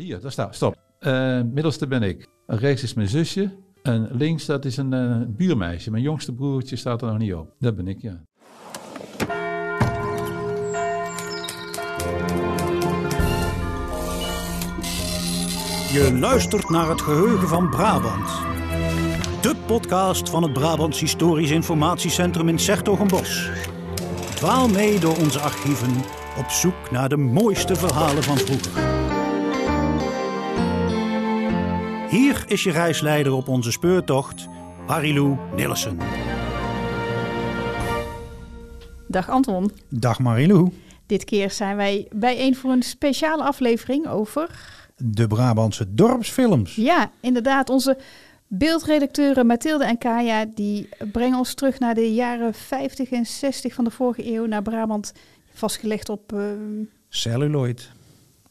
Hier, daar staat. Stop. Uh, middelste ben ik. Rechts is mijn zusje. En links, dat is een uh, buurmeisje. Mijn jongste broertje staat er nog niet op. Dat ben ik, ja. Je luistert naar het geheugen van Brabant. De podcast van het Brabants Historisch Informatiecentrum in Sertogenbos. Dwaal mee door onze archieven op zoek naar de mooiste verhalen van vroeger. Hier is je reisleider op onze speurtocht, Marilou Nillissen. Dag Anton. Dag Marilou. Dit keer zijn wij bijeen voor een speciale aflevering over... De Brabantse dorpsfilms. Ja, inderdaad. Onze beeldredacteuren Mathilde en Kaya... die brengen ons terug naar de jaren 50 en 60 van de vorige eeuw... naar Brabant, vastgelegd op... Uh... Celluloid.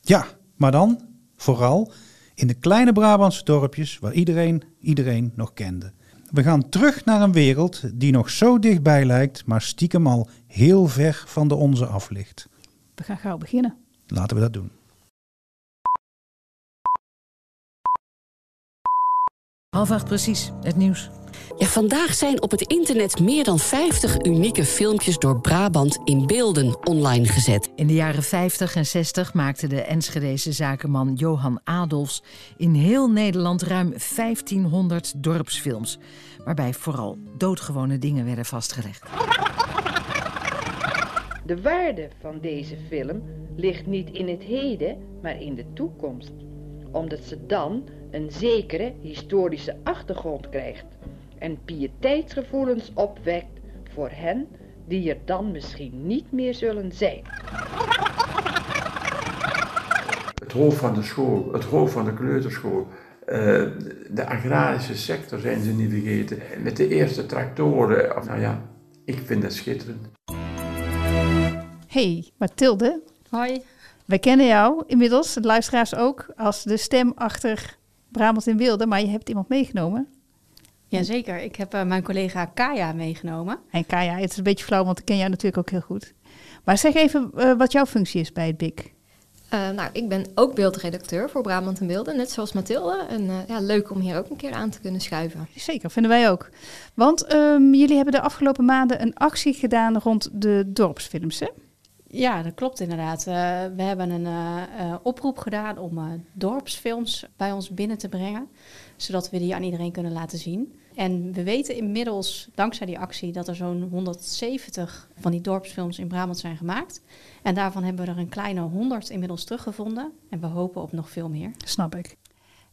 Ja, maar dan vooral in de kleine Brabantse dorpjes waar iedereen iedereen nog kende. We gaan terug naar een wereld die nog zo dichtbij lijkt, maar stiekem al heel ver van de onze af ligt. We gaan gauw beginnen. Laten we dat doen. Half acht precies, het nieuws. Ja, vandaag zijn op het internet meer dan 50 unieke filmpjes door Brabant in beelden online gezet. In de jaren 50 en 60 maakte de Enschedese zakenman Johan Adolfs in heel Nederland ruim 1500 dorpsfilms, waarbij vooral doodgewone dingen werden vastgelegd. De waarde van deze film ligt niet in het heden, maar in de toekomst, omdat ze dan een zekere historische achtergrond krijgt en pieteitsgevoelens opwekt voor hen die er dan misschien niet meer zullen zijn. Het hoofd van de school, het hoofd van de kleuterschool, uh, de agrarische sector zijn ze niet vergeten. Met de eerste tractoren, nou ja, ik vind dat schitterend. Hey, Mathilde. Hoi. Wij kennen jou inmiddels, de luisteraars ook, als de stem achter Brabant in Beelden, maar je hebt iemand meegenomen. Jazeker, ik heb uh, mijn collega Kaya meegenomen. En Kaya, het is een beetje flauw, want ik ken jou natuurlijk ook heel goed. Maar zeg even uh, wat jouw functie is bij het BIC. Uh, nou, ik ben ook beeldredacteur voor Brabant in Beelden, net zoals Mathilde. En ja, leuk om hier ook een keer aan te kunnen schuiven. Zeker, vinden wij ook. Want um, jullie hebben de afgelopen maanden een actie gedaan rond de dorpsfilms, hè? Ja, dat klopt inderdaad. Uh, we hebben een uh, uh, oproep gedaan om dorpsfilms bij ons binnen te brengen, zodat we die aan iedereen kunnen laten zien. En we weten inmiddels, dankzij die actie, dat er zo'n 170 van die dorpsfilms in Brabant zijn gemaakt. En daarvan hebben we er een kleine 100 inmiddels teruggevonden. En we hopen op nog veel meer. Snap ik.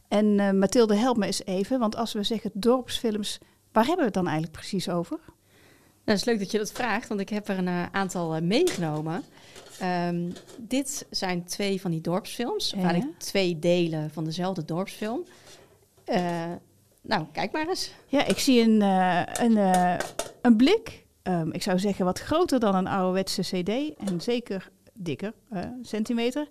En Mathilde, help me eens even, want als we zeggen dorpsfilms, waar hebben we het dan eigenlijk precies over? Nou, het is leuk dat je dat vraagt, want ik heb er een uh, aantal uh, meegenomen. Um, dit zijn twee van die dorpsfilms, ja. eigenlijk twee delen van dezelfde dorpsfilm. Uh, nou, kijk maar eens. Ja, ik zie een, een, een blik. Um, ik zou zeggen wat groter dan een ouderwetse cd en zeker dikker, centimeter.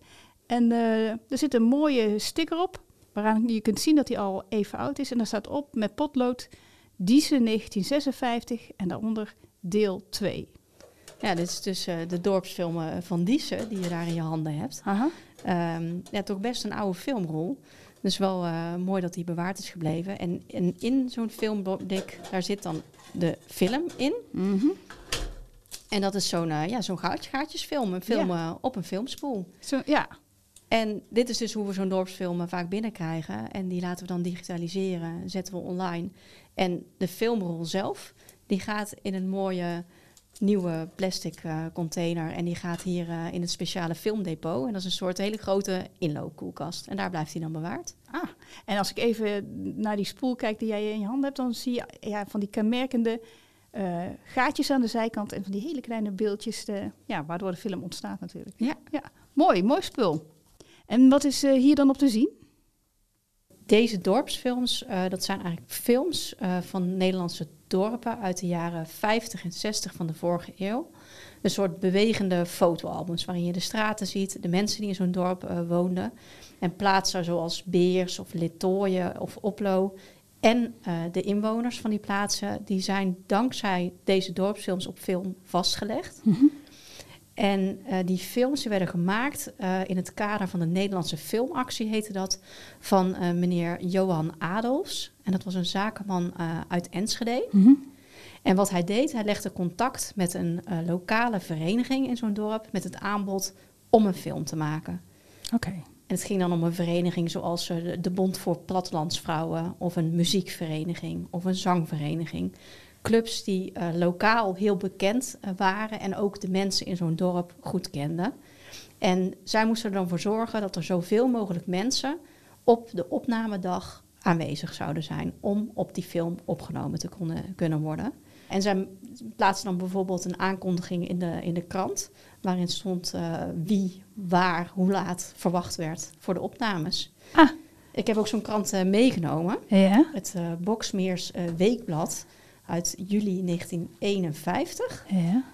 En er zit een mooie sticker op, waaraan je kunt zien dat hij al even oud is. En daar staat op met potlood Diesen 1956 en daaronder deel 2. Ja, dit is dus uh, de dorpsfilm van Diesen die je daar in je handen hebt. Um, ja, toch best een oude filmrol. Dus wel uh, mooi dat die bewaard is gebleven. En, en in zo'n filmblik, daar zit dan de film in. Mm -hmm. En dat is zo'n uh, ja, zo'n gaatje, gaatjesfilm, een film ja. op een filmspoel. Zo, ja. En dit is dus hoe we zo'n dorpsfilm vaak binnenkrijgen. En die laten we dan digitaliseren, zetten we online. En de filmrol zelf, die gaat in een mooie nieuwe plastic uh, container. En die gaat hier uh, in het speciale filmdepot. En dat is een soort hele grote inloopkoelkast. En daar blijft hij dan bewaard. Ah, en als ik even naar die spoel kijk die jij in je hand hebt, dan zie je ja, van die kenmerkende uh, gaatjes aan de zijkant en van die hele kleine beeldjes, de, ja, waardoor de film ontstaat natuurlijk. Ja. ja. Mooi, mooi spul. En wat is hier dan op te zien? Deze dorpsfilms, uh, dat zijn eigenlijk films uh, van Nederlandse dorpen uit de jaren 50 en 60 van de vorige eeuw. Een soort bewegende fotoalbums waarin je de straten ziet, de mensen die in zo'n dorp uh, woonden. En plaatsen zoals Beers of Littooien of Oplo. En de inwoners van die plaatsen, die zijn dankzij deze dorpsfilms op film vastgelegd. -hmm. En uh, die films die werden gemaakt uh, in het kader van de Nederlandse filmactie, heette dat, van uh, meneer Johan Adolfs. En dat was een zakenman uit Enschede. Mhm. En wat hij deed, hij legde contact met een lokale vereniging in zo'n dorp met het aanbod om een film te maken. Oké. En het ging dan om een vereniging zoals de Bond voor Plattelandsvrouwen of een muziekvereniging of een zangvereniging clubs die uh, lokaal heel bekend uh, waren en ook de mensen in zo'n dorp goed kenden. En zij moesten er dan voor zorgen dat er zoveel mogelijk mensen op de opnamedag aanwezig zouden zijn om op die film opgenomen te kunnen, kunnen worden. En zij plaatsten dan bijvoorbeeld een aankondiging in de, in de krant, waarin stond uh, wie, waar, hoe laat verwacht werd voor de opnames. Ah. Ik heb ook zo'n krant meegenomen, Ja. het Boksmeers Weekblad uit juli 1951. Ja,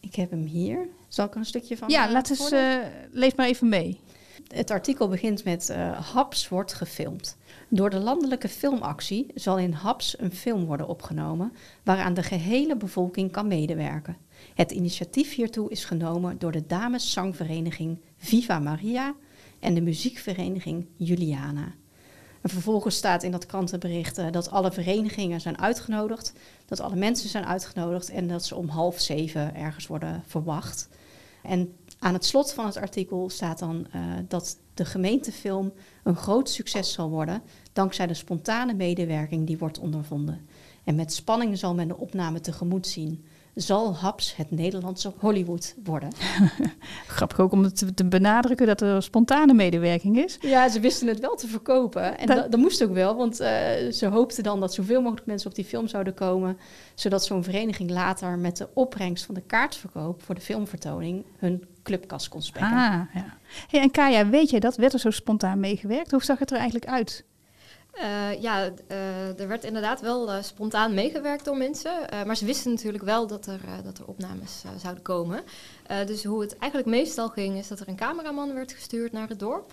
Ik heb hem hier. Zal ik er een stukje van ja eh, laat eens, eh, lees maar even mee. Het artikel begint met eh, Haps wordt gefilmd. Door de landelijke filmactie zal in Haps een film worden opgenomen waaraan de gehele bevolking kan medewerken. Het initiatief hiertoe is genomen door de dameszangvereniging Viva Maria en de muziekvereniging Juliana. En vervolgens staat in dat krantenbericht eh, dat alle verenigingen zijn uitgenodigd, dat alle mensen zijn uitgenodigd en dat ze om half zeven ergens worden verwacht. En aan het slot van het artikel staat dan eh, dat de gemeentefilm een groot succes zal worden dankzij de spontane medewerking die wordt ondervonden. En met spanning zal men de opname tegemoet zien. Zal Haps het Nederlandse Hollywood worden? Grappig ook om het te, benadrukken dat er spontane medewerking is. Ja, ze wisten het wel te verkopen. En dat moest ook wel, want eh, ze hoopten dan dat zoveel mogelijk mensen op die film zouden komen. Zodat zo'n vereniging later met de opbrengst van de kaartverkoop voor de filmvertoning hun clubkas kon spekken. Ah, ja. Hey, en Kaya, weet jij dat? Werd er zo spontaan meegewerkt? Hoe zag het er eigenlijk uit? Eh, ja, eh, er werd inderdaad wel eh, spontaan meegewerkt door mensen. maar ze wisten natuurlijk wel dat er, dat er opnames zouden komen. Dus hoe het eigenlijk meestal ging, is dat er een cameraman werd gestuurd naar het dorp.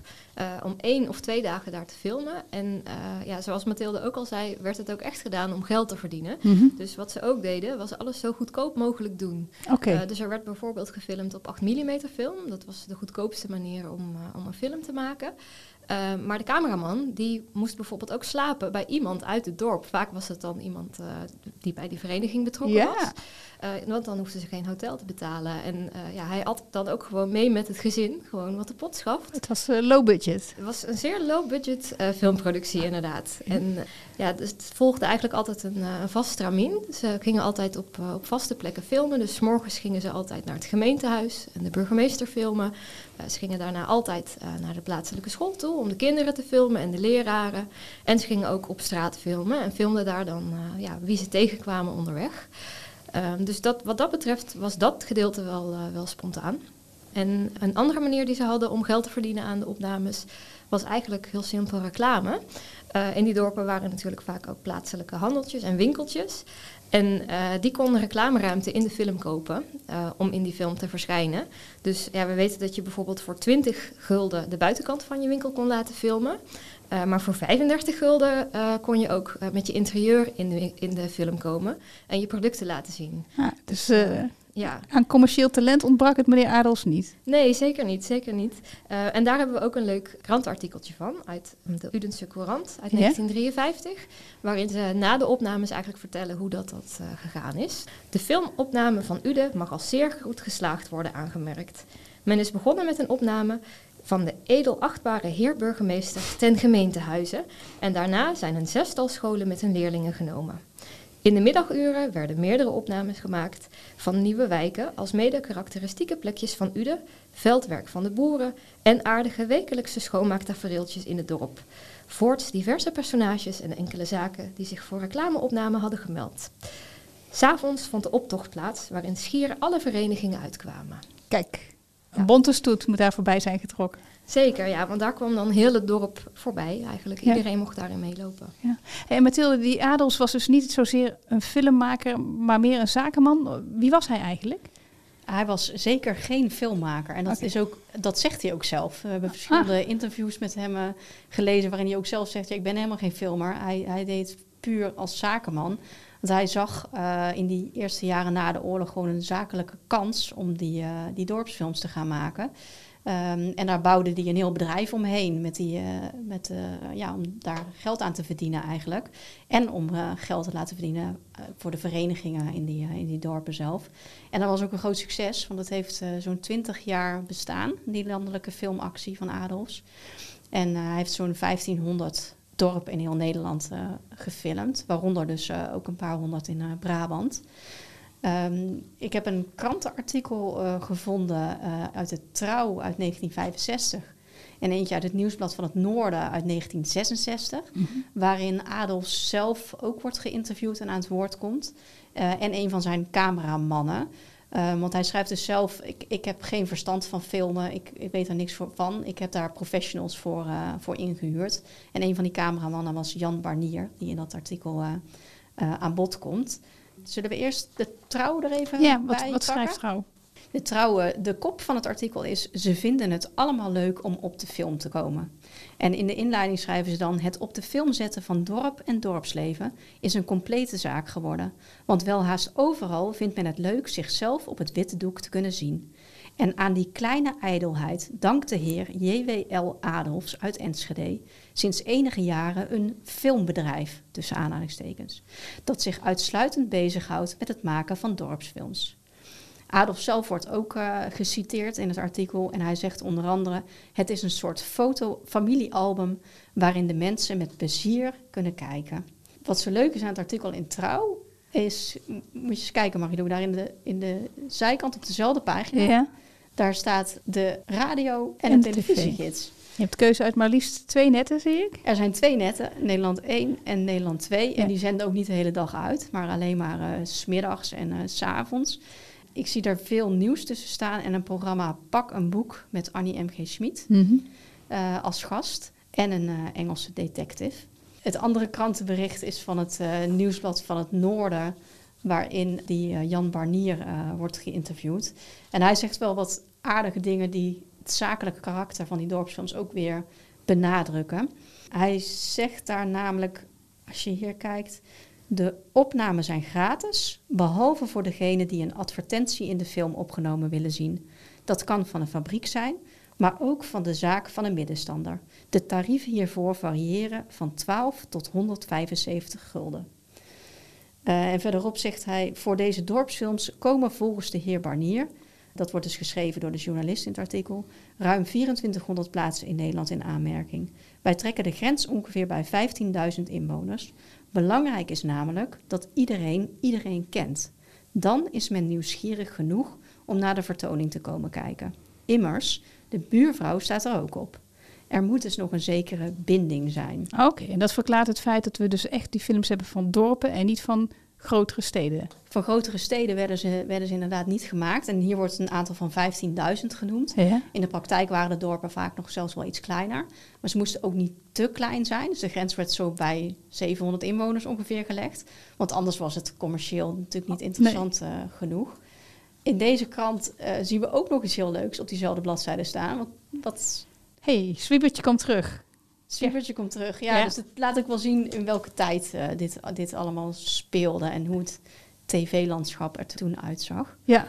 om één of twee dagen daar te filmen. En ja, zoals Mathilde ook al zei, werd het ook echt gedaan om geld te verdienen. Dus wat ze ook deden, was alles zo goedkoop mogelijk doen. Eh, dus er werd bijvoorbeeld gefilmd op 8 mm film. Dat was de goedkoopste manier om, om een film te maken. Eh, maar de cameraman die moest bijvoorbeeld ook slapen bij iemand uit het dorp. Vaak was het dan iemand eh, die bij die vereniging betrokken was. Eh, want dan hoefden ze geen hotel te betalen. En eh, ja, hij had dan ook gewoon mee met het gezin, gewoon wat de pot schaft. Het was eh, low budget. Het was een zeer low-budget eh, filmproductie, inderdaad. En ja, dus het volgde eigenlijk altijd een, een vast stramien. Ze gingen altijd op, op vaste plekken filmen. Dus 's morgens gingen ze altijd naar het gemeentehuis en de burgemeester filmen. Ze gingen daarna altijd naar de plaatselijke school toe om de kinderen te filmen en de leraren. En ze gingen ook op straat filmen en filmden daar dan ja, wie ze tegenkwamen onderweg. Ehm, dus dat, wat dat betreft was dat gedeelte wel, eh, wel spontaan. En een andere manier die ze hadden om geld te verdienen aan de opnames was eigenlijk heel simpel reclame. Eh, in die dorpen waren natuurlijk vaak ook plaatselijke handeltjes en winkeltjes. En eh, die konden reclameruimte in de film kopen om in die film te verschijnen. Dus ja, we weten dat je bijvoorbeeld voor 20 gulden de buitenkant van je winkel kon laten filmen. Eh, maar voor 35 gulden eh, kon je ook eh, met je interieur in de, in de film komen en je producten laten zien. Ja, dus Ja, aan commercieel talent ontbrak het meneer Adels niet. Nee, zeker niet, zeker niet. En daar hebben we ook een leuk krantartikeltje van uit de Udense Courant uit Ja? 1953, waarin ze na de opnames eigenlijk vertellen hoe dat, dat gegaan is. De filmopname van Ude mag als zeer goed geslaagd worden aangemerkt. Men is begonnen met een opname van de edelachtbare heer burgemeester ten gemeentehuize en daarna zijn een zestal scholen met hun leerlingen genomen. In de middaguren werden meerdere opnames gemaakt van nieuwe wijken, als mede karakteristieke plekjes van Ude, veldwerk van de boeren en aardige wekelijkse schoonmaaktafereeltjes in het dorp. Voorts diverse personages en enkele zaken die zich voor reclameopname hadden gemeld. S'avonds vond de optocht plaats, waarin schier alle verenigingen uitkwamen. Kijk, een Ja. bonte stoet moet daar voorbij zijn getrokken. Zeker, ja, want daar kwam dan heel het dorp voorbij eigenlijk. Ja. Iedereen mocht daarin meelopen. Hey, en Mathilde, die Adels was dus niet zozeer een filmmaker, maar meer een zakenman. Wie was hij eigenlijk? Hij was zeker geen filmmaker. En dat, is ook, dat zegt hij ook zelf. We hebben verschillende interviews met hem eh, gelezen... waarin hij ook zelf zegt... Ja, ik ben helemaal geen filmer. Hij, hij deed puur als zakenman. Want hij zag uh, in die eerste jaren na de oorlog gewoon een zakelijke kans om die, uh, die dorpsfilms te gaan maken. Um, en daar bouwde hij een heel bedrijf omheen met die, uh, met, ja, om daar geld aan te verdienen eigenlijk. En om geld te laten verdienen voor de verenigingen in die, in die dorpen zelf. En dat was ook een groot succes, want het heeft zo'n twintig jaar bestaan, die landelijke filmactie van Adolfs. En hij heeft zo'n 1500 dorp in heel Nederland uh, gefilmd. Waaronder dus uh, ook een paar honderd in uh, Brabant. Um, ik heb een krantenartikel gevonden uit de Trouw uit 1965. En eentje uit het Nieuwsblad van het Noorden uit 1966. Mm -hmm. Waarin Adolf zelf ook wordt geïnterviewd en aan het woord komt. en een van zijn cameramannen. Um, want hij schrijft dus zelf, ik, ik heb geen verstand van filmen, ik, ik weet er niks voor, van. Ik heb daar professionals voor, uh, voor ingehuurd. En een van die cameramannen was Jan Barnier, die in dat artikel uh, uh, aan bod komt. Zullen we eerst de trouw er even ja, bij wat, wat schrijft trouw? De trouwe, de kop van het artikel is: Ze vinden het allemaal leuk om op de film te komen. En in de inleiding schrijven ze dan: Het op de film zetten van dorp en dorpsleven is een complete zaak geworden. Want wel haast overal vindt men het leuk zichzelf op het witte doek te kunnen zien. En aan die kleine ijdelheid dankt de heer J.W.L. Adolfs uit Enschede sinds enige jaren een filmbedrijf, tussen aanhalingstekens, dat zich uitsluitend bezighoudt met het maken van dorpsfilms. Adolf zelf wordt ook uh, geciteerd in het artikel en hij zegt onder andere: Het is een soort foto-familiealbum waarin de mensen met plezier kunnen kijken. Wat zo leuk is aan het artikel in Trouw is, moet je eens kijken, Marilou, daar in de, in de zijkant op dezelfde pagina, ja. daar staat de radio en, en de televisiegids. Je hebt keuze uit maar liefst twee netten, zie ik. Er zijn twee netten, Nederland 1 en Nederland 2. Ja. En die zenden ook niet de hele dag uit, maar alleen maar uh, smiddags en uh, s avonds. Ik zie daar veel nieuws tussen staan en een programma Pak een boek met Annie M.G. Schmid mm -hmm. uh, als gast en een uh, Engelse detective. Het andere krantenbericht is van het uh, Nieuwsblad van het Noorden, waarin die Jan Barnier wordt geïnterviewd. En hij zegt wel wat aardige dingen die het zakelijke karakter van die dorpsfilms ook weer benadrukken. Hij zegt daar namelijk, als je hier kijkt, de opnamen zijn gratis, behalve voor degene die een advertentie in de film opgenomen willen zien. Dat kan van een fabriek zijn, maar ook van de zaak van een middenstander. De tarieven hiervoor variëren van 12 tot 175 gulden. Uh, en verderop zegt hij: Voor deze dorpsfilms komen volgens de heer Barnier, dat wordt dus geschreven door de journalist in het artikel, ruim 2400 plaatsen in Nederland in aanmerking. Wij trekken de grens ongeveer bij 15.000 inwoners. Belangrijk is namelijk dat iedereen iedereen kent. Dan is men nieuwsgierig genoeg om naar de vertoning te komen kijken. Immers, de buurvrouw staat er ook op. Er moet dus nog een zekere binding zijn. Oké, en dat verklaart het feit dat we dus echt die films hebben van dorpen en niet van grotere steden. Van grotere steden werden ze, werden ze inderdaad niet gemaakt. En hier wordt een aantal van 15.000 genoemd. Ja. In de praktijk waren de dorpen vaak nog zelfs wel iets kleiner. Maar ze moesten ook niet te klein zijn. Dus de grens werd zo bij 700 inwoners ongeveer gelegd. Want anders was het commercieel natuurlijk niet interessant nee. uh, genoeg. In deze krant uh, zien we ook nog iets heel leuks op diezelfde bladzijde staan. Wat, wat... hey, Swiebertje komt terug. Swiebertje komt terug. Ja, ja, dus het laat ook wel zien in welke tijd uh, dit, dit allemaal speelde en hoe het tv-landschap er toen uitzag. Ja.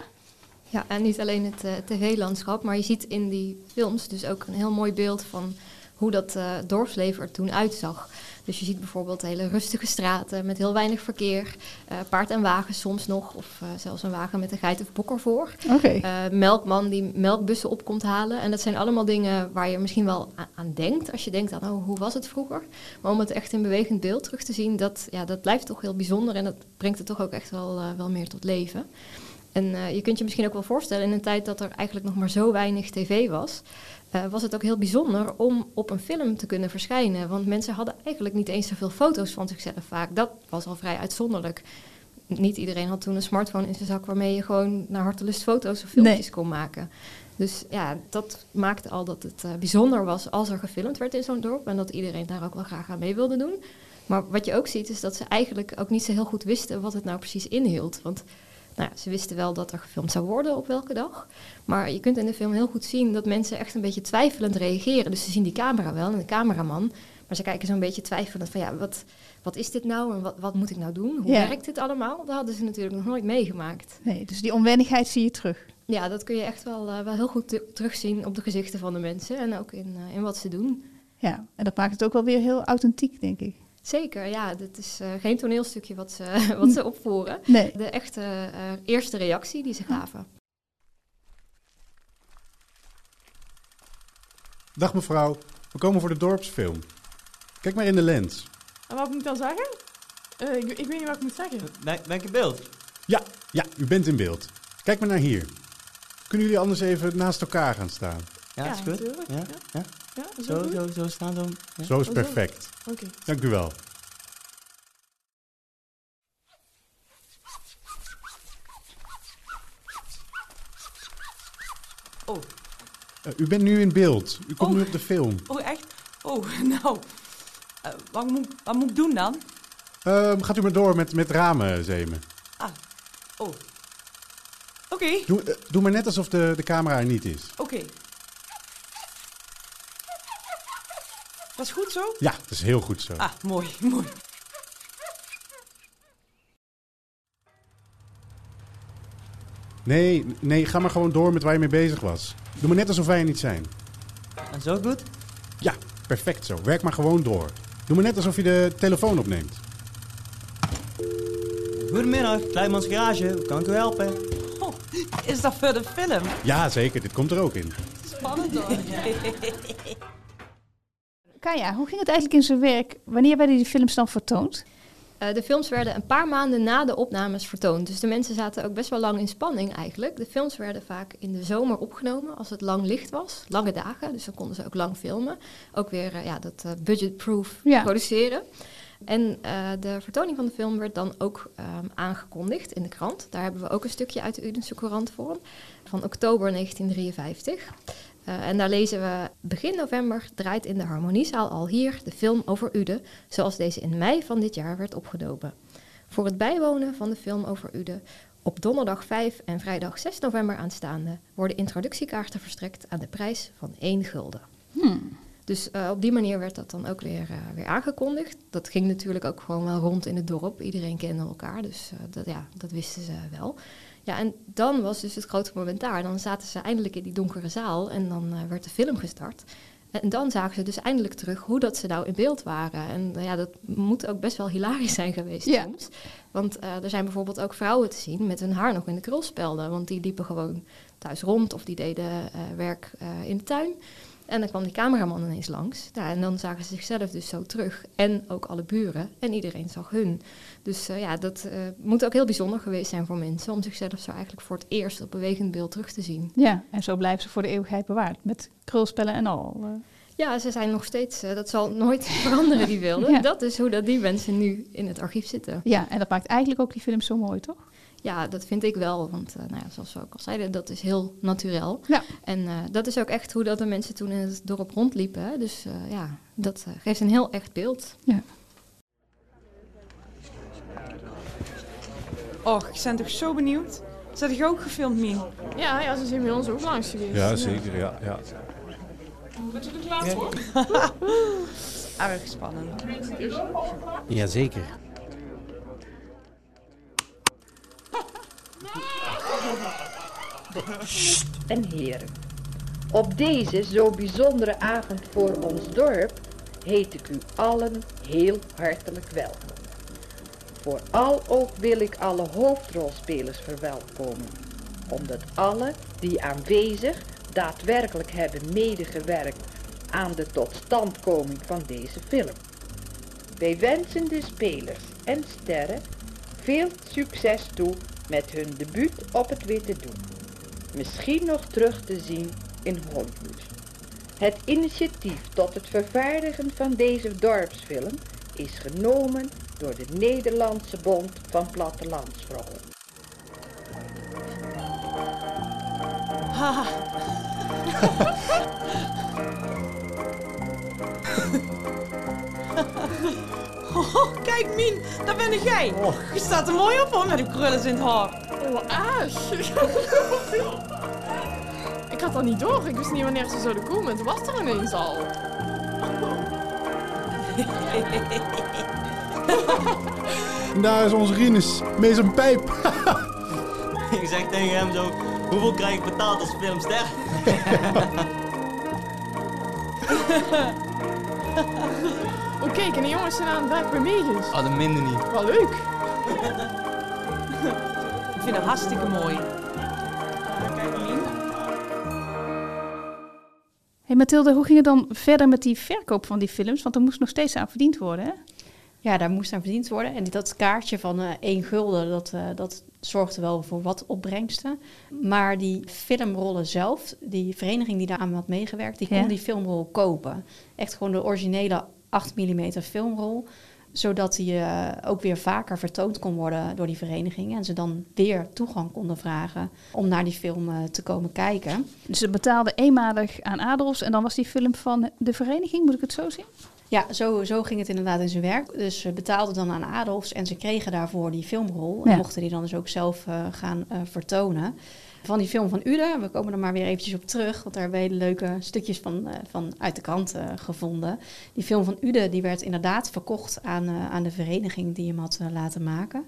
Ja, en niet alleen het uh, tv-landschap, maar je ziet in die films dus ook een heel mooi beeld van hoe dat uh, dorpsleven er toen uitzag. Dus je ziet bijvoorbeeld hele rustige straten met heel weinig verkeer. Uh, paard en wagen soms nog. Of uh, zelfs een wagen met een geit of bok ervoor. Okay. Melkman die melkbussen op komt halen. En dat zijn allemaal dingen waar je misschien wel aan, aan, denkt. Als je denkt aan, oh, hoe was het vroeger? Maar om het echt in bewegend beeld terug te zien, dat, ja, dat blijft toch heel bijzonder. En dat brengt het toch ook echt wel, wel meer tot leven. En je kunt je misschien ook wel voorstellen, in een tijd dat er eigenlijk nog maar zo weinig tv was... Uh, was het ook heel bijzonder om op een film te kunnen verschijnen. Want mensen hadden eigenlijk niet eens zoveel foto's van zichzelf vaak. Dat was al vrij uitzonderlijk. Niet iedereen had toen een smartphone in zijn zak waarmee je gewoon naar hartelust foto's of filmpjes nee. kon maken. Dus ja, dat maakte al dat het uh, bijzonder was als er gefilmd werd in zo'n dorp. En dat iedereen daar ook wel graag aan mee wilde doen. Maar wat je ook ziet is dat ze eigenlijk ook niet zo heel goed wisten wat het nou precies inhield. Want nou ja, ze wisten wel dat er gefilmd zou worden op welke dag. Maar je kunt in de film heel goed zien dat mensen echt een beetje twijfelend reageren. Dus ze zien die camera wel en de cameraman. Maar ze kijken zo'n beetje twijfelend van ja, wat, wat is dit nou en wat, wat moet ik nou doen? Hoe Ja. werkt dit allemaal? Dat hadden ze natuurlijk nog nooit meegemaakt. Nee, dus die onwennigheid zie je terug. Ja, dat kun je echt wel, eh, wel heel goed te- terugzien op de gezichten van de mensen en ook in, eh, in wat ze doen. Ja, en dat maakt het ook wel weer heel authentiek, denk ik. Zeker, ja, dit is eh, geen toneelstukje wat ze, wat ze opvoeren. Nee. De echte eh, eerste reactie die ze gaven. Dag mevrouw, we komen voor de dorpsfilm. Kijk maar in de lens. En wat moet ik dan zeggen? Eh, ik, ik weet niet wat ik moet zeggen. Ben, ben ik in beeld? Ja, ja, u bent in beeld. Kijk maar naar hier. Kunnen jullie anders even naast elkaar gaan staan? Ja, Ja, is goed. Ja, ja. ja. Ja, is Zo, goed? zo, zo staan zo. Ja. Zo is Oh, zo. perfect. Oké. Dank u wel. Oh. Eh, u bent nu in beeld. U komt Oh. nu op de film. Oh, echt? Oh, nou. Eh, wat, moet, wat moet ik doen dan? Ehm, gaat u maar door met, met ramen zemen. Ah. Oh. Oké, Doe, eh, doe maar net alsof de, de camera er niet is. oké. Is goed zo? Ja, dat is heel goed zo. Ah, mooi, mooi. Nee, nee, ga maar gewoon door met waar je mee bezig was. Doe maar net alsof wij er niet zijn. En zo goed? Ja, perfect zo. Werk maar gewoon door. Doe maar net alsof je de telefoon opneemt. Goedemiddag, Kleimans Garage. Hoe kan ik u helpen? Oh, is dat voor de film? Ja, zeker. Dit komt er ook in. Spannend hoor. Kaya, hoe ging het eigenlijk in zijn werk? Wanneer werden die films dan vertoond? Eh, de films werden een paar maanden na de opnames vertoond. Dus de mensen zaten ook best wel lang in spanning eigenlijk. De films werden vaak in de zomer opgenomen als het lang licht was. Lange dagen, dus dan konden ze ook lang filmen. Ook weer eh, ja, dat eh, budgetproof Ja. produceren. En de vertoning van de film werd dan ook ehm, aangekondigd in de krant. Daar hebben we ook een stukje uit de Udense Courant voor. Van oktober 1953. Eh, en daar lezen we begin november draait in de Harmoniezaal al hier de film over Uden, zoals deze in mei van dit jaar werd opgenomen. Voor het bijwonen van de film over Uden op donderdag 5 en vrijdag 6 november aanstaande worden introductiekaarten verstrekt aan de prijs van 1 gulden. Dus eh, op die manier werd dat dan ook weer, eh, weer aangekondigd. Dat ging natuurlijk ook gewoon wel rond in het dorp. Iedereen kende elkaar, dus dat, ja, dat wisten ze wel. Ja, en dan was dus het grote moment daar. Dan zaten ze eindelijk in die donkere zaal en dan eh, werd de film gestart. En dan zagen ze dus eindelijk terug hoe dat ze nou in beeld waren. En eh, ja, dat moet ook best wel hilarisch zijn geweest Ja. soms. Want eh, er zijn bijvoorbeeld ook vrouwen te zien met hun haar nog in de krulspelden. Want die liepen gewoon thuis rond of die deden eh, werk in de tuin. En dan kwam die cameraman ineens langs. Ja, en dan zagen ze zichzelf dus zo terug. En ook alle buren. En iedereen zag hun. Dus eh, ja, dat eh, moet ook heel bijzonder geweest zijn voor mensen. Om zichzelf zo eigenlijk voor het eerst op bewegend beeld terug te zien. Ja, en zo blijven ze voor de eeuwigheid bewaard. Met krulspellen en al. eh. Ja, ze zijn nog steeds, dat zal nooit veranderen, die beelden. Ja. Dat is hoe dat die mensen nu in het archief zitten. Ja, en dat maakt eigenlijk ook die film zo mooi, toch? Ja, dat vind ik wel. Want eh, nou ja, zoals we ook al zeiden, dat is heel natuurlijk. Ja. En eh, dat is ook echt hoe dat de mensen toen in het dorp rondliepen. Hè. Dus eh, ja, dat geeft een heel echt beeld. Ja. Och, ik ben toch zo benieuwd. Zet ik ook gefilmd, Mien? Ja, ja, ze zijn bij ons ook langs geweest. Ja, zeker. Ja, ja. Bent u er klaar voor? Erg spannend. Jazeker. En heren. Op deze zo bijzondere avond voor ons dorp heet ik u allen heel hartelijk welkom. Vooral ook wil ik alle hoofdrolspelers verwelkomen, omdat alle die aanwezig daadwerkelijk hebben medegewerkt aan de totstandkoming van deze film. Wij wensen de spelers en sterren veel succes toe met hun debuut op het witte doek misschien nog terug te zien in Hollywood. Het initiatief tot het vervaardigen van deze dorpsfilm is genomen door de Nederlandse Bond van Plattelandsvrouwen. Ha. Oh, kijk Mien, daar ben ik jij. Je staat er mooi op hoor, met die krullen in het haar. Oh, ik had dat niet door. Ik wist niet wanneer ze zouden komen. Het was er ineens al. Daar is onze Rinus met zijn pijp. ik zeg tegen hem zo, hoeveel krijg ik betaald als filmster? Oh kijk, en de jongens zijn aan het werk bij Megas. Ah, dat minder niet. Wel leuk. Ik vind het hartstikke mooi. Hey Mathilde, hoe ging het dan verder met die verkoop van die films? Want er moest nog steeds aan verdiend worden, hè? Ja, daar moest aan verdiend worden. En dat kaartje van eh 1 gulden, dat, eh, dat zorgde wel voor wat opbrengsten. Maar die filmrollen zelf, die vereniging die daaraan had meegewerkt, die kon Ja. die filmrol kopen. Echt gewoon de originele 8 mm filmrol. Zodat die eh, ook weer vaker vertoond kon worden door die vereniging. En ze dan weer toegang konden vragen om naar die film eh, te komen kijken. Dus ze betaalden eenmalig aan Adolfs en dan was die film van de vereniging, moet ik het zo zien? Ja, zo, zo ging het inderdaad in zijn werk. Dus ze betaalden dan aan Adolfs en ze kregen daarvoor die filmrol. En mochten die dan dus ook zelf eh, gaan eh, vertonen. Van die film van Ude, we komen er maar weer eventjes op terug, want daar hebben we hele leuke stukjes van, eh, van uit de krant gevonden. Die film van Ude die werd inderdaad verkocht aan, aan de vereniging die hem had laten maken.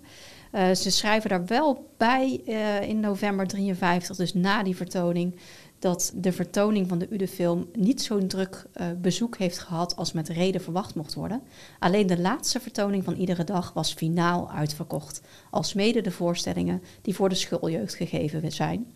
Ze schrijven daar wel bij in november 53, dus na die vertoning, dat de vertoning van de Ude-film niet zo'n druk eh, bezoek heeft gehad als met reden verwacht mocht worden. Alleen de laatste vertoning van iedere dag was finaal uitverkocht, alsmede de voorstellingen die voor de schooljeugd gegeven zijn.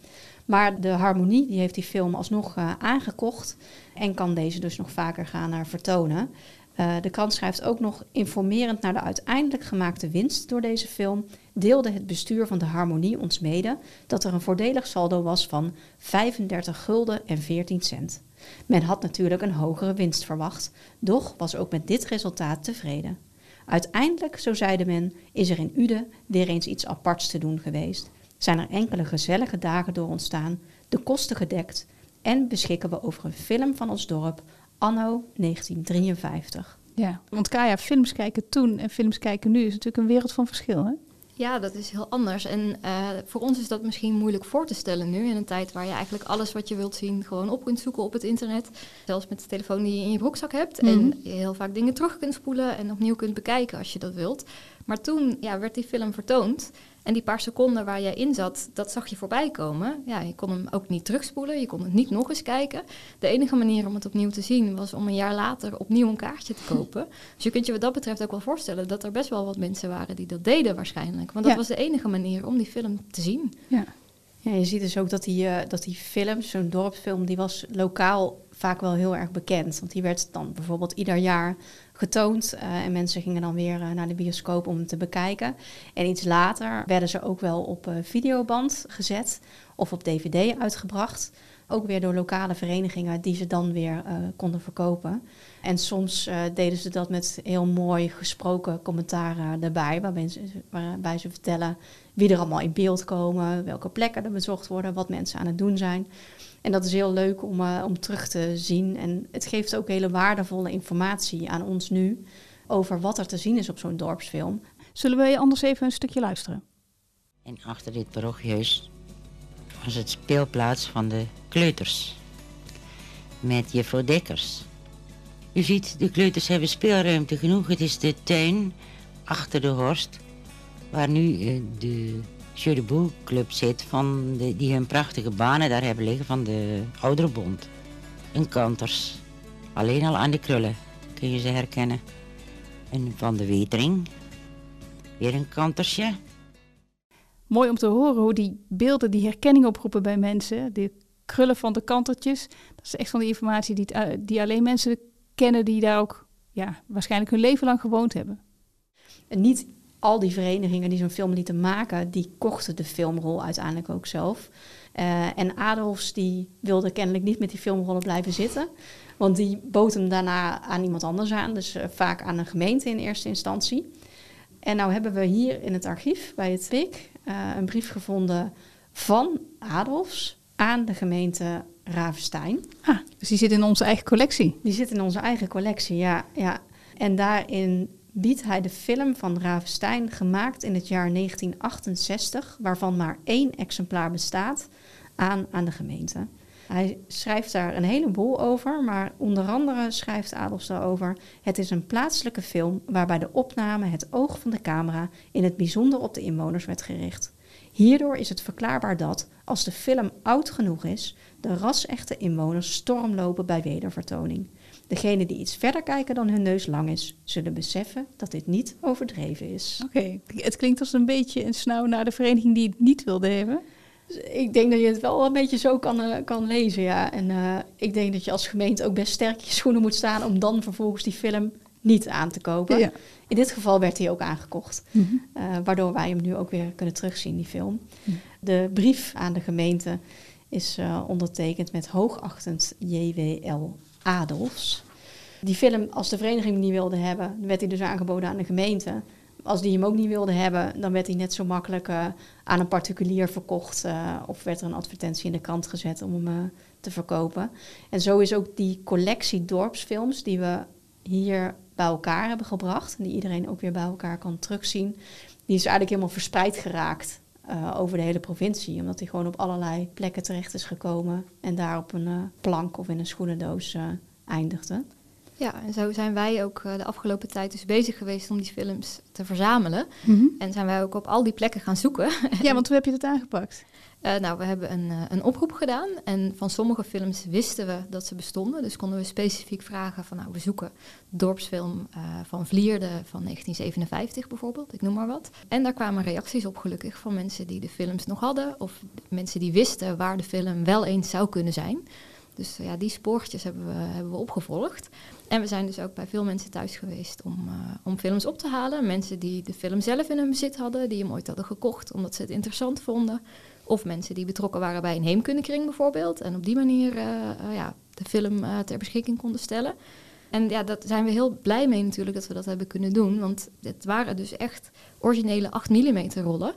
Maar de Harmonie die heeft die film alsnog eh, aangekocht en kan deze dus nog vaker gaan eh, vertonen. Eh, de krant schrijft ook nog informerend naar de uiteindelijk gemaakte winst door deze film. Deelde het bestuur van de Harmonie ons mede dat er een voordelig saldo was van 35 gulden en 14 cent. Men had natuurlijk een hogere winst verwacht, doch was ook met dit resultaat tevreden. Uiteindelijk, zo zeide men, is er in Ude weer eens iets aparts te doen geweest. Zijn er enkele gezellige dagen door ontstaan, de kosten gedekt en beschikken we over een film van ons dorp anno 1953. Ja, want Kaya, films kijken toen en films kijken nu is natuurlijk een wereld van verschil, hè? Ja, dat is heel anders. En eh, voor ons is dat misschien moeilijk voor te stellen nu. In een tijd waar je eigenlijk alles wat je wilt zien gewoon op kunt zoeken op het internet. Zelfs met de telefoon die je in je broekzak hebt. Mhm. En je heel vaak dingen terug kunt spoelen en opnieuw kunt bekijken als je dat wilt. Maar toen ja, werd die film vertoond. En die paar seconden waar jij in zat, dat zag je voorbij komen. Ja, je kon hem ook niet terugspoelen. Je kon het niet nog eens kijken. De enige manier om het opnieuw te zien was om een jaar later opnieuw een kaartje te kopen. Dus je kunt je wat dat betreft ook wel voorstellen dat er best wel wat mensen waren die dat deden waarschijnlijk. Want dat Ja. was de enige manier om die film te zien. Ja. Ja, je ziet dus ook dat die, eh, dat die film, zo'n dorpsfilm, die was lokaal vaak wel heel erg bekend. Want die werd dan bijvoorbeeld ieder jaar getoond. eh, en mensen gingen dan weer eh, naar de bioscoop om te bekijken. En iets later werden ze ook wel op eh, videoband gezet of op dvd uitgebracht. Ook weer door lokale verenigingen die ze dan weer konden verkopen. En soms deden ze dat met heel mooi gesproken commentaren erbij. Waarbij ze, waarbij ze vertellen wie er allemaal in beeld komen, welke plekken er bezocht worden, wat mensen aan het doen zijn. En dat is heel leuk om, eh, om terug te zien. En het geeft ook hele waardevolle informatie aan ons nu over wat er te zien is op zo'n dorpsfilm. Zullen we anders even een stukje luisteren? En achter dit parochiehuis was het speelplaats van de kleuters. Met juffrouw Dekkers. U ziet, de kleuters hebben speelruimte genoeg. Het is de tuin achter de horst. Waar nu eh, de Jeu de Boel club zit. Van de, die hun prachtige banen daar hebben liggen van de Ouderenbond. Een kanters. Alleen al aan de krullen kun je ze herkennen. En van de Wetering. Weer een kantersje. Mooi om te horen hoe die beelden die herkenning oproepen bij mensen. De krullen van de kantertjes. Dat is echt van die informatie die, het, eh, die alleen mensen kennen die daar ook ja, waarschijnlijk hun leven lang gewoond hebben. En niet al die verenigingen die zo'n film lieten maken, die kochten de filmrol uiteindelijk ook zelf. Eh, en Adolfs die wilde kennelijk niet met die filmrollen blijven zitten. Want die bood hem daarna aan iemand anders aan. Dus eh, vaak aan een gemeente in eerste instantie. En nou hebben we hier in het archief bij het PIK eh, een brief gevonden van Adolfs aan de gemeente Ravenstein. Ah, dus die zit in onze eigen collectie. Die zit in onze eigen collectie, ja. ja. En daarin biedt hij de film van Ravenstein, gemaakt in het jaar 1968, waarvan maar één exemplaar bestaat, aan aan de gemeente. Hij schrijft daar een heleboel over, maar onder andere schrijft Adolfs daarover... het is een plaatselijke film waarbij de opname het oog van de camera... in het bijzonder op de inwoners werd gericht. Hierdoor is het verklaarbaar dat, als de film oud genoeg is... de ras-echte inwoners storm lopen bij wedervertoning. Degenen die iets verder kijken dan hun neus lang is... zullen beseffen dat dit niet overdreven is. Oké, het klinkt als een beetje een snauw naar de vereniging die het niet wilde hebben... Ik denk dat je het wel een beetje zo kan, uh, kan lezen, ja. En uh, ik denk dat je als gemeente ook best sterk je schoenen moet staan... om dan vervolgens die film niet aan te kopen. Ja. In dit geval werd hij ook aangekocht. Mhm. Uh, waardoor wij hem nu ook weer kunnen terugzien, die film. Mhm. De brief aan de gemeente is ondertekend met hoogachtend J.W.L. Adolfs. Die film, als de vereniging hem niet wilde hebben... werd hij dus aangeboden aan de gemeente als die hem ook niet wilde hebben, dan werd hij net zo makkelijk uh, aan een particulier verkocht. Uh, of werd er een advertentie in de krant gezet om hem uh, te verkopen. En zo is ook die collectie dorpsfilms die we hier bij elkaar hebben gebracht. En die iedereen ook weer bij elkaar kan terugzien. Die is eigenlijk helemaal verspreid geraakt over de hele provincie. Omdat hij gewoon op allerlei plekken terecht is gekomen. En daar op een plank of in een schoenendoos eindigde. Ja, en zo zijn wij ook uh, de afgelopen tijd dus bezig geweest om die films te verzamelen. Mhm. En zijn wij ook op al die plekken gaan zoeken. Ja, want hoe heb je dat aangepakt? Uh, nou, we hebben een, uh, een oproep gedaan en van sommige films wisten we dat ze bestonden. Dus konden we specifiek vragen van, nou, we zoeken dorpsfilm van Vlierde van 1957 bijvoorbeeld, ik noem maar wat. En daar kwamen reacties op gelukkig van mensen die de films nog hadden of mensen die wisten waar de film wel eens zou kunnen zijn. Dus ja, die spoortjes hebben we, hebben we opgevolgd. En we zijn dus ook bij veel mensen thuis geweest om, uh, om films op te halen. Mensen die de film zelf in hun bezit hadden, die hem ooit hadden gekocht omdat ze het interessant vonden. Of mensen die betrokken waren bij een heemkundekring bijvoorbeeld. En op die manier uh, uh, ja, de film ter beschikking konden stellen. En ja, daar zijn we heel blij mee natuurlijk dat we dat hebben kunnen doen. Want het waren dus echt originele 8 mm rollen.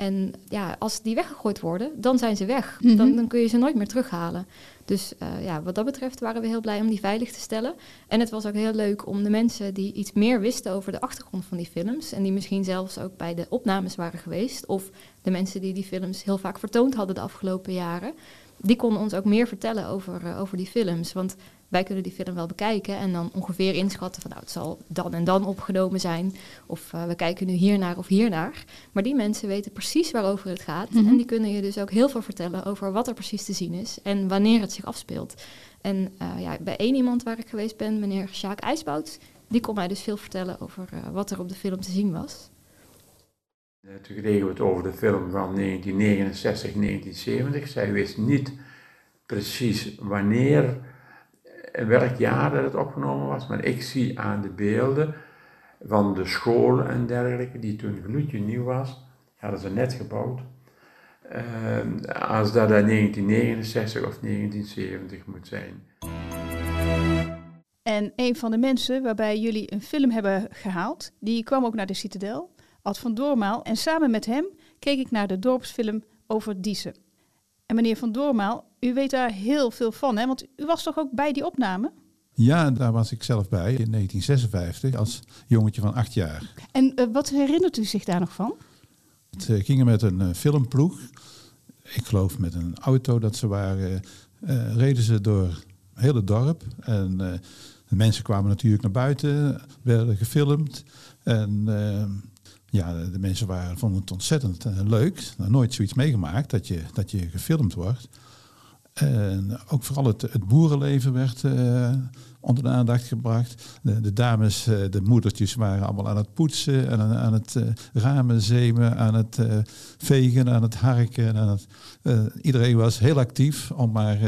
En ja, als die weggegooid worden, dan zijn ze weg. Mhm. Dan, dan kun je ze nooit meer terughalen. Dus uh, ja, wat dat betreft waren we heel blij om die veilig te stellen. En het was ook heel leuk om de mensen die iets meer wisten over de achtergrond van die films... en die misschien zelfs ook bij de opnames waren geweest... of de mensen die die films heel vaak vertoond hadden de afgelopen jaren... die konden ons ook meer vertellen over, uh, over die films. Want wij kunnen die film wel bekijken en dan ongeveer inschatten van nou, het zal dan en dan opgenomen zijn. Of uh, we kijken nu hiernaar of hiernaar. Maar die mensen weten precies waarover het gaat. Mhm. En die kunnen je dus ook heel veel vertellen over wat er precies te zien is en wanneer het zich afspeelt. En uh, ja, bij één iemand waar ik geweest ben, meneer Sjaak IJsbout, die kon mij dus veel vertellen over uh, wat er op de film te zien was. Toen kregen we het over de film van 1969, 1970. Zij wist niet precies wanneer welk jaar dat het opgenomen was, maar ik zie aan de beelden van de school en dergelijke, die toen gloedje nieuw was, hadden ze net gebouwd, uh, als dat in 1969 of 1970 moet zijn. En een van de mensen waarbij jullie een film hebben gehaald, die kwam ook naar de Citadel, Ad van Doormaal, en samen met hem keek ik naar de dorpsfilm over Diezen. En meneer van Doormaal, u weet daar heel veel van, hè? Want u was toch ook bij die opname? Ja, daar was ik zelf bij in 1956 als jongetje van acht jaar. En uh, wat herinnert u zich daar nog van? Het uh, ging met een uh, filmploeg. Ik geloof met een auto dat ze waren. Uh, reden ze door het hele dorp. En de mensen kwamen natuurlijk naar buiten, werden gefilmd. En ja, de mensen waren, vonden het ontzettend leuk. Nou, nooit zoiets meegemaakt dat je, dat je gefilmd wordt. En ook vooral het, het boerenleven werd uh, onder de aandacht gebracht. De, de dames, uh, de moedertjes waren allemaal aan het poetsen, en aan, aan het uh, ramen zemen, aan het vegen, aan het harken. Aan het, iedereen was heel actief om maar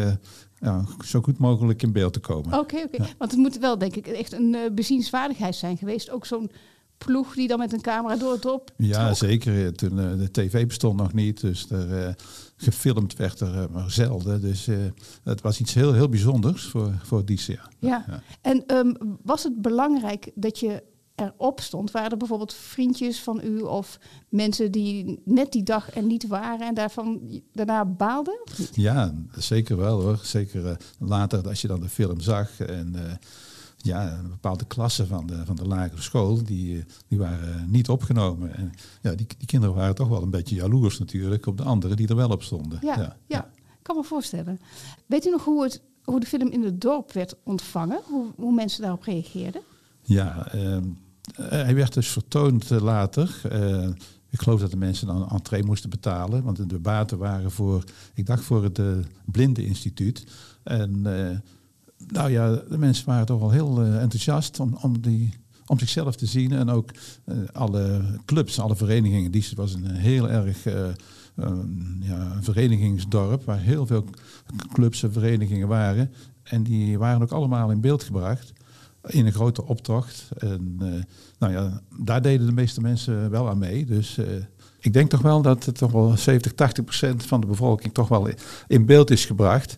ja, zo goed mogelijk in beeld te komen. Oké, okay, okay. ja. want het moet wel denk ik echt een bezienswaardigheid zijn geweest. Ook zo'n ploeg die dan met een camera door het dorp Ja, trok. zeker. Toen, uh, de tv bestond nog niet, dus er, uh, gefilmd werd er uh, maar zelden. Dus het was iets heel, heel bijzonders voor, voor Dice. Ja. Ja. En um, was het belangrijk dat je erop stond? Waren er bijvoorbeeld vriendjes van u of mensen die net die dag er niet waren en daarvan daarna baalden? Ja, zeker wel hoor. Zeker later als je dan de film zag en ja, een bepaalde klasse van de, van de lagere school, die, die waren niet opgenomen. En ja, die, die kinderen waren toch wel een beetje jaloers natuurlijk op de anderen die er wel op stonden. Ja, ja. ja. kan me voorstellen. Weet u nog hoe, het, hoe de film in het dorp werd ontvangen? Hoe, hoe mensen daarop reageerden? Ja, ehm, eh, hij werd dus vertoond eh, later. Eh, ik geloof dat de mensen dan entree moesten betalen. Want de baten waren voor, ik dacht voor het uh, Blindeninstituut. En eh, nou ja, de mensen waren toch wel heel eh, enthousiast om, om, die, om zichzelf te zien. En ook eh, alle clubs, alle verenigingen. Die was een heel erg eh, um, ja, een verenigingsdorp waar heel veel clubs en verenigingen waren. En die waren ook allemaal in beeld gebracht in een grote optocht. En nou ja, daar deden de meeste mensen wel aan mee. Dus ik denk toch wel dat het toch wel 70, 80 procent van de bevolking toch wel in beeld is gebracht.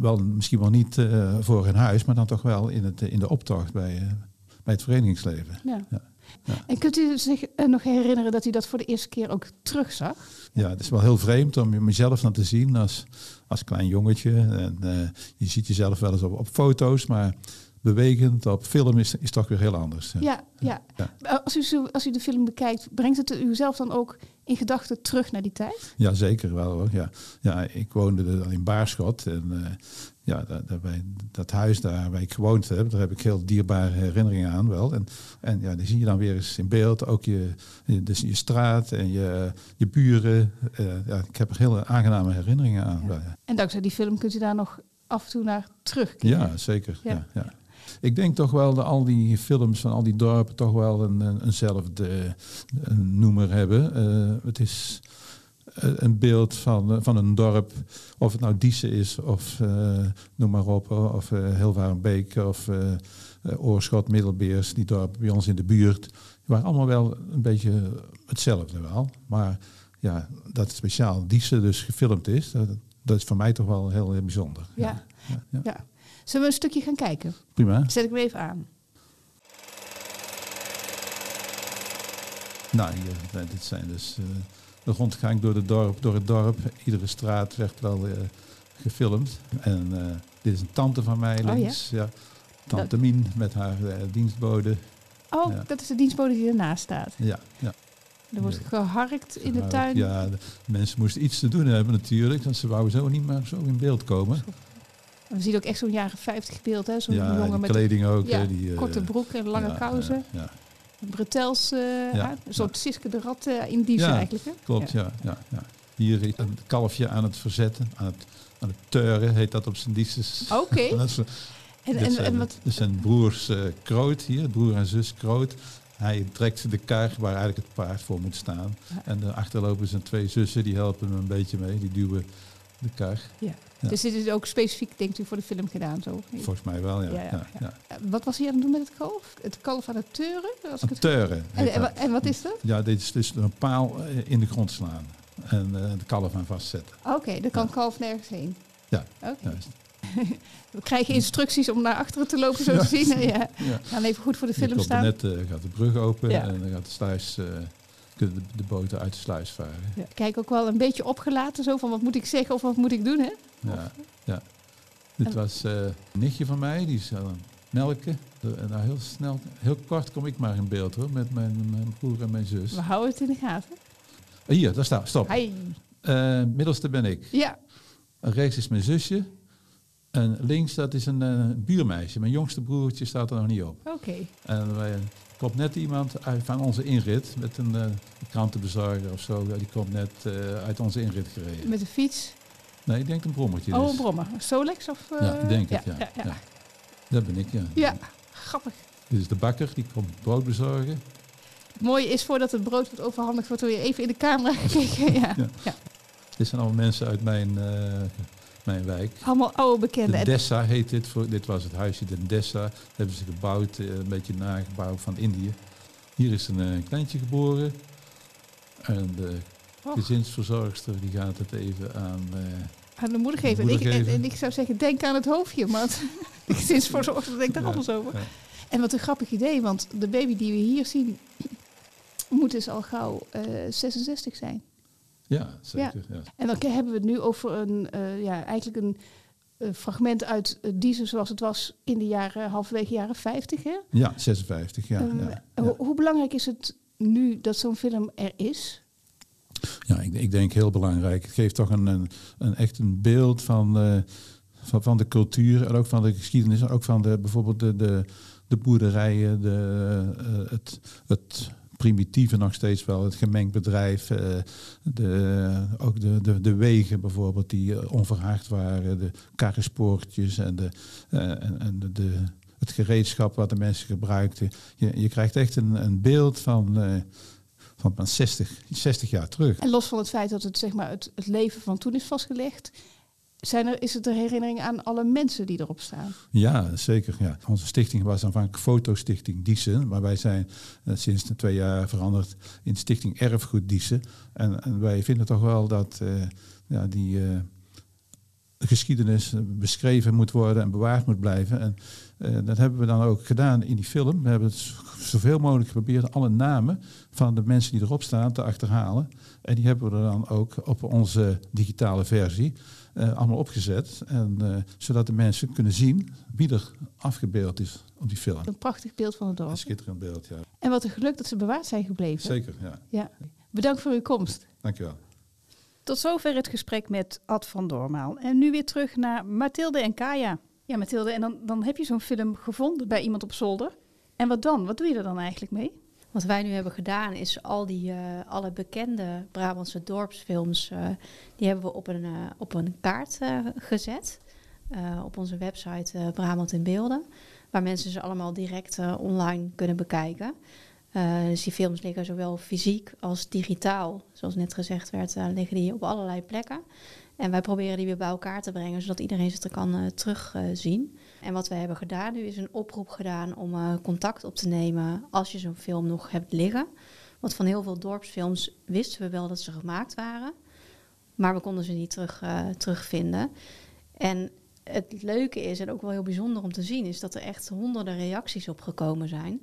Wel, misschien wel niet voor hun huis, maar dan toch wel in, het, in de optocht bij, bij het verenigingsleven. Ja. Ja. Ja. En kunt u zich nog herinneren dat u dat voor de eerste keer ook terugzag? Ja, het is wel heel vreemd om mezelf dan te zien als, als klein jongetje. En, je ziet jezelf wel eens op, op foto's, maar bewegend op film is, is toch weer heel anders. Ja, ja. ja. Als, u, als u de film bekijkt, brengt het u zelf dan ook in gedachten terug naar die tijd? Ja, zeker wel hoor. Ja, ja ik woonde dan in Baarschot en uh, ja, daar, daarbij, dat huis daar waar ik gewoond heb, daar heb ik heel dierbare herinneringen aan wel. En, en ja, die zie je dan weer eens in beeld, ook je, dus je straat en je, je buren. Uh, ja, ik heb er hele aangename herinneringen aan. Ja. Ja. En dankzij die film kunt u daar nog af en toe naar terugkeren? Ja, zeker. Ja. ja ik denk toch wel dat al die films van al die dorpen toch wel een, een, eenzelfde een noemer hebben. Uh, het is een beeld van, van een dorp, of het nou Diezen is of uh, noem maar op, of uh, Hilvarenbeek of Oorschot, Middelbeers, die dorpen bij ons in de buurt. Die waren allemaal wel een beetje hetzelfde wel. Maar ja, dat speciaal Diezen dus gefilmd is, dat, dat is voor mij toch wel heel, heel bijzonder. Ja. Ja, ja. ja. Zullen we een stukje gaan kijken? Prima. Zet ik me even aan. Nou, hier, dit zijn dus uh, de rondgang door, de dorp, door het dorp. Iedere straat werd wel uh, gefilmd. En uh, dit is een tante van mij links. Oh, ja? ja? Tante dat... Mien met haar dienstbode. Oh, ja. dat is de dienstbode die ernaast staat. Ja, ja. Er wordt geharkt in de tuin. Ja, de mensen moesten iets te doen hebben natuurlijk. Want ze wouden zo niet meer zo in beeld komen. We zien ook echt zo'n jaren 50 beeld, hè? Zo'n ja, jongen met kleding ook. Ja, die, uh, korte broek en lange ja, kousen. Ja, Bretels, uh, ja, een soort Siske de Rat uh, in die eigenlijk. Hè? Klopt, ja. Ja, ja, Hier is een kalfje aan het verzetten, aan het, aan het teuren, heet dat op zijn diestjes. Oké. Okay. en, en, en wat? Dus zijn broers uh, Kroot hier, broer en zus Kroot. Hij trekt de kar waar eigenlijk het paard voor moet staan. En daarachter lopen zijn twee zussen, die helpen hem een beetje mee. Die duwen de kar. Ja. Ja. Dus dit is ook specifiek, denkt u, voor de film gedaan? Zo? Volgens mij wel, ja. ja, ja wat was hij aan het doen met het kalf? Het kalf aan het teuren? Als het teuren. En, en, en, wat is dat? Ja, dit is dus een paal in de grond slaan. En uh, de kalf aan vastzetten. Oké, okay, dan kan kalf nergens heen? Ja. Okay. We krijgen instructies om naar achteren te lopen, zo te zien. Ja. Ja. Gaan even goed voor de film staan. Net uh, gaat de brug open en dan gaat de sluis... Uh, kunnen de, de boten uit de sluis varen. Ja. Kijk ook wel een beetje opgelaten, zo van wat moet ik zeggen of wat moet ik doen, hè? Ja, ja. Dit was uh, een nichtje van mij, die is het melken. En nou, heel snel, heel kort kom ik maar in beeld hoor, met mijn, mijn broer en mijn zus. We houden het in de gaten. Uh, hier, daar staat, stop. Hi. Uh, middelste ben ik. Ja. Rechts is mijn zusje. En links, dat is een buurmeisje. Mijn jongste broertje staat er nog niet op. Oké. Okay. En wij komt net iemand uit van onze inrit met een uh, krantenbezorger of zo. Die komt net uh, uit onze inrit gereden. Met een fiets? Nee, ik denk een brommertje. Oh, dus. een brommer. Solex of? Uh, ja, ik denk het, ja. ja, ja. ja. Dat ben ik, ja. Ja, grappig. Dit is de bakker, die komt brood bezorgen. Het mooie is, voordat het brood wordt overhandigd, wordt weer even in de camera gekeken. ja. ja. Dit zijn allemaal mensen uit mijn mijn wijk. Allemaal oude bekenden. De Dessa heet dit. Voor, dit was het huisje de Dessa. Dat hebben ze gebouwd, een beetje nagebouwd van Indië. Hier is een, een kleintje geboren. En de Och. gezinsverzorgster die gaat het even aan... Uh, aan de moeder geven. De moeder en, ik, geven. En, en, ik zou zeggen, denk aan het hoofdje. Maar de gezinsverzorgster denkt daar ja, anders over. Ja. En wat een grappig idee, want de baby die we hier zien... moet dus al gauw uh, 66 zijn. Ja, zeker. Ja. En dan hebben we het nu over een, uh, ja, eigenlijk een uh, fragment uit uh, zoals het was in de jaren, halverwege jaren 50. Hè? Ja, 56, ja. Um, ja, ho hoe belangrijk is het nu dat zo'n film er is? Ja, ik, ik denk heel belangrijk. Het geeft toch een, een, een echt een beeld van, eh, van, van de cultuur en ook van de geschiedenis. en Ook van de, bijvoorbeeld de, de, de boerderijen, de, eh, het, het primitieve nog steeds wel, het gemengd bedrijf. eh, de, ook de, de, de wegen bijvoorbeeld die eh, onverhard waren. De karrenspoortjes en, de, eh, en, en de, het gereedschap wat de mensen gebruikten. Je, je krijgt echt een, een beeld van... van maar 60, 60 jaar terug. En los van het feit dat het, zeg maar, het, het leven van toen is vastgelegd, zijn er, is het een herinnering aan alle mensen die erop staan. Ja, zeker. Ja. Onze stichting was aanvankelijk Fotostichting Diezen, maar wij zijn eh, sinds twee jaar veranderd in Stichting Erfgoed Diezen. En, en wij vinden toch wel dat eh, ja, die eh, geschiedenis beschreven moet worden en bewaard moet blijven. En eh, dat hebben we dan ook gedaan in die film. We hebben het zoveel mogelijk geprobeerd alle namen van de mensen die erop staan te achterhalen. En die hebben we er dan ook op onze digitale versie eh, allemaal opgezet. En, eh, zodat de mensen kunnen zien wie er afgebeeld is op die film. Een prachtig beeld van het dorp. Een schitterend beeld, ja. En wat een geluk dat ze bewaard zijn gebleven. Zeker, ja. ja. Bedankt voor uw komst. Dankjewel. Tot zover het gesprek met Ad van Doormaal. En nu weer terug naar Mathilde en Kaya. Ja, Mathilde, en dan, dan heb je zo'n film gevonden bij iemand op zolder. En wat dan? Wat doe je er dan eigenlijk mee? Wat wij nu hebben gedaan is al die eh, alle bekende Brabantse dorpsfilms, eh, die hebben we op een, eh, op een kaart gezet. eh, op onze website eh, Brabant in Beelden. Waar mensen ze allemaal direct eh, online kunnen bekijken. Eh, dus die films liggen zowel fysiek als digitaal. Zoals net gezegd werd, eh, liggen die op allerlei plekken. En wij proberen die weer bij elkaar te brengen, zodat iedereen ze er kan eh, terugzien. en wat we hebben gedaan nu is een oproep gedaan om contact op te nemen als je zo'n film nog hebt liggen. Want van heel veel dorpsfilms wisten we wel dat ze gemaakt waren. Maar we konden ze niet terug, terugvinden. En het leuke is, en ook wel heel bijzonder om te zien, is dat er echt honderden reacties op gekomen zijn.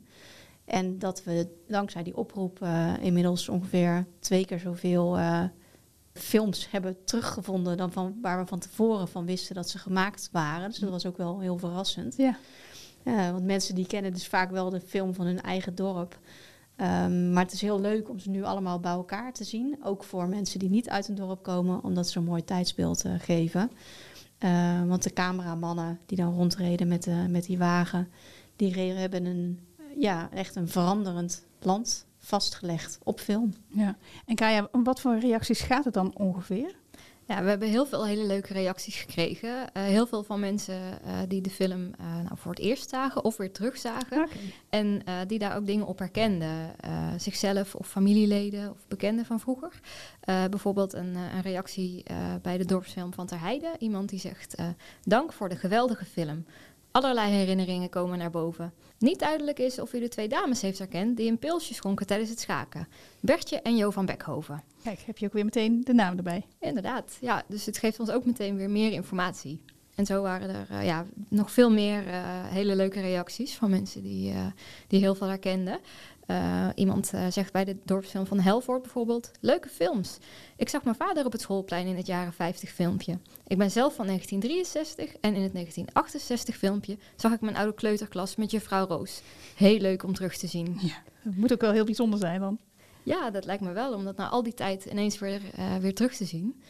En dat we dankzij die oproep eh, inmiddels ongeveer twee keer zoveel eh, films hebben teruggevonden dan van waar we van tevoren van wisten dat ze gemaakt waren. Dus dat was ook wel heel verrassend. Ja. Ja, want mensen die kennen dus vaak wel de film van hun eigen dorp. Ehm, maar het is heel leuk om ze nu allemaal bij elkaar te zien. Ook voor mensen die niet uit een dorp komen, omdat ze een mooi tijdsbeeld eh, geven. Eh, want de cameramannen die dan rondreden met, de, met die wagen, die hebben een, ja, echt een veranderend land vastgelegd op film. Ja. En Kaya, om wat voor reacties gaat het dan ongeveer? Ja, we hebben heel veel hele leuke reacties gekregen. Eh, heel veel van mensen eh, die de film eh, nou, voor het eerst zagen of weer terugzagen. En eh, die daar ook dingen op herkenden. Eh, zichzelf of familieleden of bekenden van vroeger. Eh, bijvoorbeeld een, een reactie eh, bij de dorpsfilm van Ter Heide. Iemand die zegt, eh, dank voor de geweldige film. Allerlei herinneringen komen naar boven. Niet duidelijk is of u de twee dames heeft herkend die een pilsje schonken tijdens het schaken. Bertje en Jo van Beckhoven. Kijk, heb je ook weer meteen de naam erbij. Inderdaad, ja. Dus het geeft ons ook meteen weer meer informatie. En zo waren er eh, ja, nog veel meer eh, hele leuke reacties van mensen die, eh, die heel veel herkenden. Eh, iemand eh, zegt bij de dorpsfilm van Helvoort bijvoorbeeld... Leuke films. Ik zag mijn vader op het schoolplein in het jaren 50 filmpje. Ik ben zelf van 1963 en in het 1968 filmpje... zag ik mijn oude kleuterklas met juffrouw Roos. Heel leuk om terug te zien. Ja, dat moet ook wel heel bijzonder zijn dan. Ja, dat lijkt me wel, om dat na al die tijd ineens weer, eh, weer terug te zien.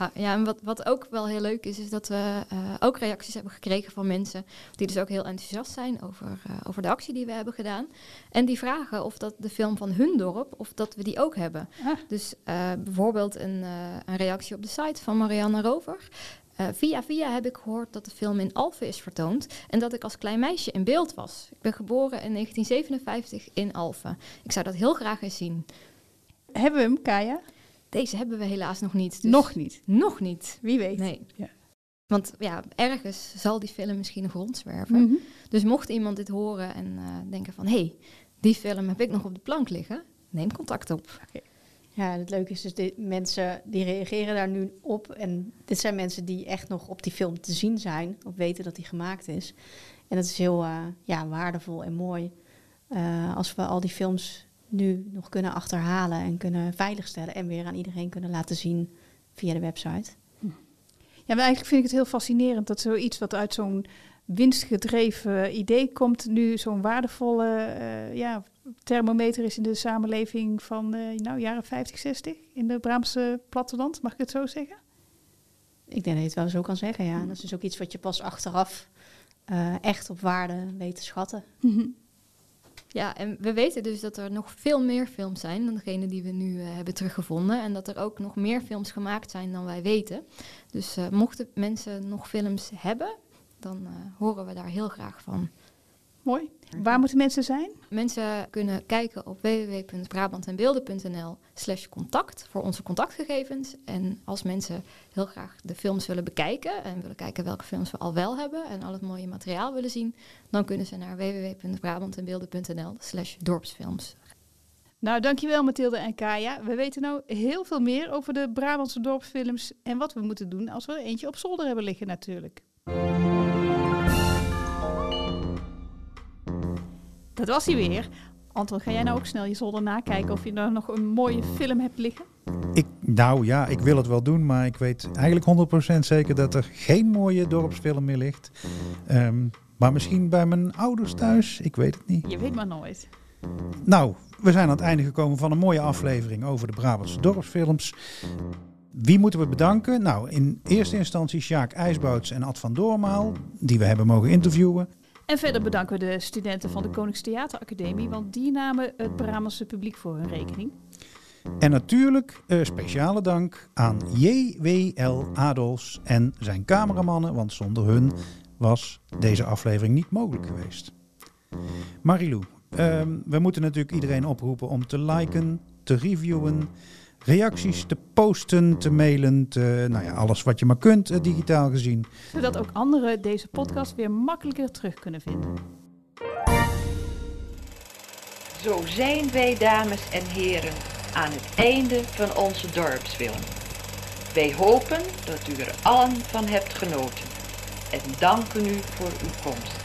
Ja, ja en wat, wat ook wel heel leuk is, is dat we eh, ook reacties hebben gekregen van mensen die dus ook heel enthousiast zijn over, eh, over de actie die we hebben gedaan. En die vragen of dat de film van hun dorp, of dat we die ook hebben. Dus eh, bijvoorbeeld een, een reactie op de site van Marianne Rover. Via via heb ik gehoord dat de film in Alphen is vertoond en dat ik als klein meisje in beeld was. Ik ben geboren in 1957 in Alphen. Ik zou dat heel graag eens zien. Hebben we hem, Kaya? Deze hebben we helaas nog niet. dus- Nog niet? Nog niet. Wie weet. Nee. Ja. Want ja, ergens zal die film misschien nog rondzwerven. Mhm. Dus mocht iemand dit horen en eh, denken van... hé, hey, die film heb ik nog op de plank liggen... neem contact op. Ja, het leuke is dus, de mensen die reageren daar nu op. En dit zijn mensen die echt nog op die film te zien zijn. Of weten dat die gemaakt is. En dat is heel eh, ja, waardevol en mooi. eh, als we al die films nu nog kunnen achterhalen en kunnen veiligstellen. En weer aan iedereen kunnen laten zien via de website. Ja, maar eigenlijk vind ik het heel fascinerend dat zoiets wat uit zo'n winstgedreven idee komt nu zo'n waardevolle eh, ja, thermometer is in de samenleving van uh, nou, jaren 50, 60 in de Brabantse platteland, mag ik het zo zeggen? Ik denk dat je het wel zo kan zeggen, ja. Dat is dus ook iets wat je pas achteraf uh, echt op waarde weet te schatten. Ja, en we weten dus dat er nog veel meer films zijn dan degene die we nu uh, hebben teruggevonden. En dat er ook nog meer films gemaakt zijn dan wij weten. Dus uh, mochten mensen nog films hebben, dan uh, horen we daar heel graag van. Mooi. Waar moeten mensen zijn? Mensen kunnen kijken op www.brabantenbeelden.nl slash contact voor onze contactgegevens. En als mensen heel graag de films willen bekijken en willen kijken welke films we al wel hebben en al het mooie materiaal willen zien, dan kunnen ze naar www.brabantenbeelden.nl slash dorpsfilms. Nou, dankjewel Mathilde en Kaya. We weten nou heel veel meer over de Brabantse dorpsfilms en wat we moeten doen als we er eentje op zolder hebben liggen natuurlijk. Dat was hij weer. Anton, ga jij nou ook snel je zolder nakijken of je daar nog een mooie film hebt liggen? Ik, nou ja, ik wil het wel doen, maar ik weet eigenlijk 100% zeker dat er geen mooie dorpsfilm meer ligt. Um, maar misschien bij mijn ouders thuis, ik weet het niet. Je weet maar nooit. Nou, we zijn aan het einde gekomen van een mooie aflevering over de Brabantse dorpsfilms. Wie moeten we bedanken? Nou, in eerste instantie Sjaak IJsbouts en Ad van Doormaal, die we hebben mogen interviewen. En verder bedanken we de studenten van de Koningstheateracademie, want die namen het Brabantse publiek voor hun rekening. En natuurlijk uh, speciale dank aan J.W.L. Adolfs en zijn cameramannen, want zonder hun was deze aflevering niet mogelijk geweest. Marilou, uh, we moeten natuurlijk iedereen oproepen om te liken, te reviewen, reacties te posten, te mailen, te, nou ja, alles wat je maar kunt uh, digitaal gezien. Zodat ook anderen deze podcast weer makkelijker terug kunnen vinden. Zo zijn wij, dames en heren, aan het einde van onze dorpsfilm. Wij hopen dat u er allen van hebt genoten en danken u voor uw komst.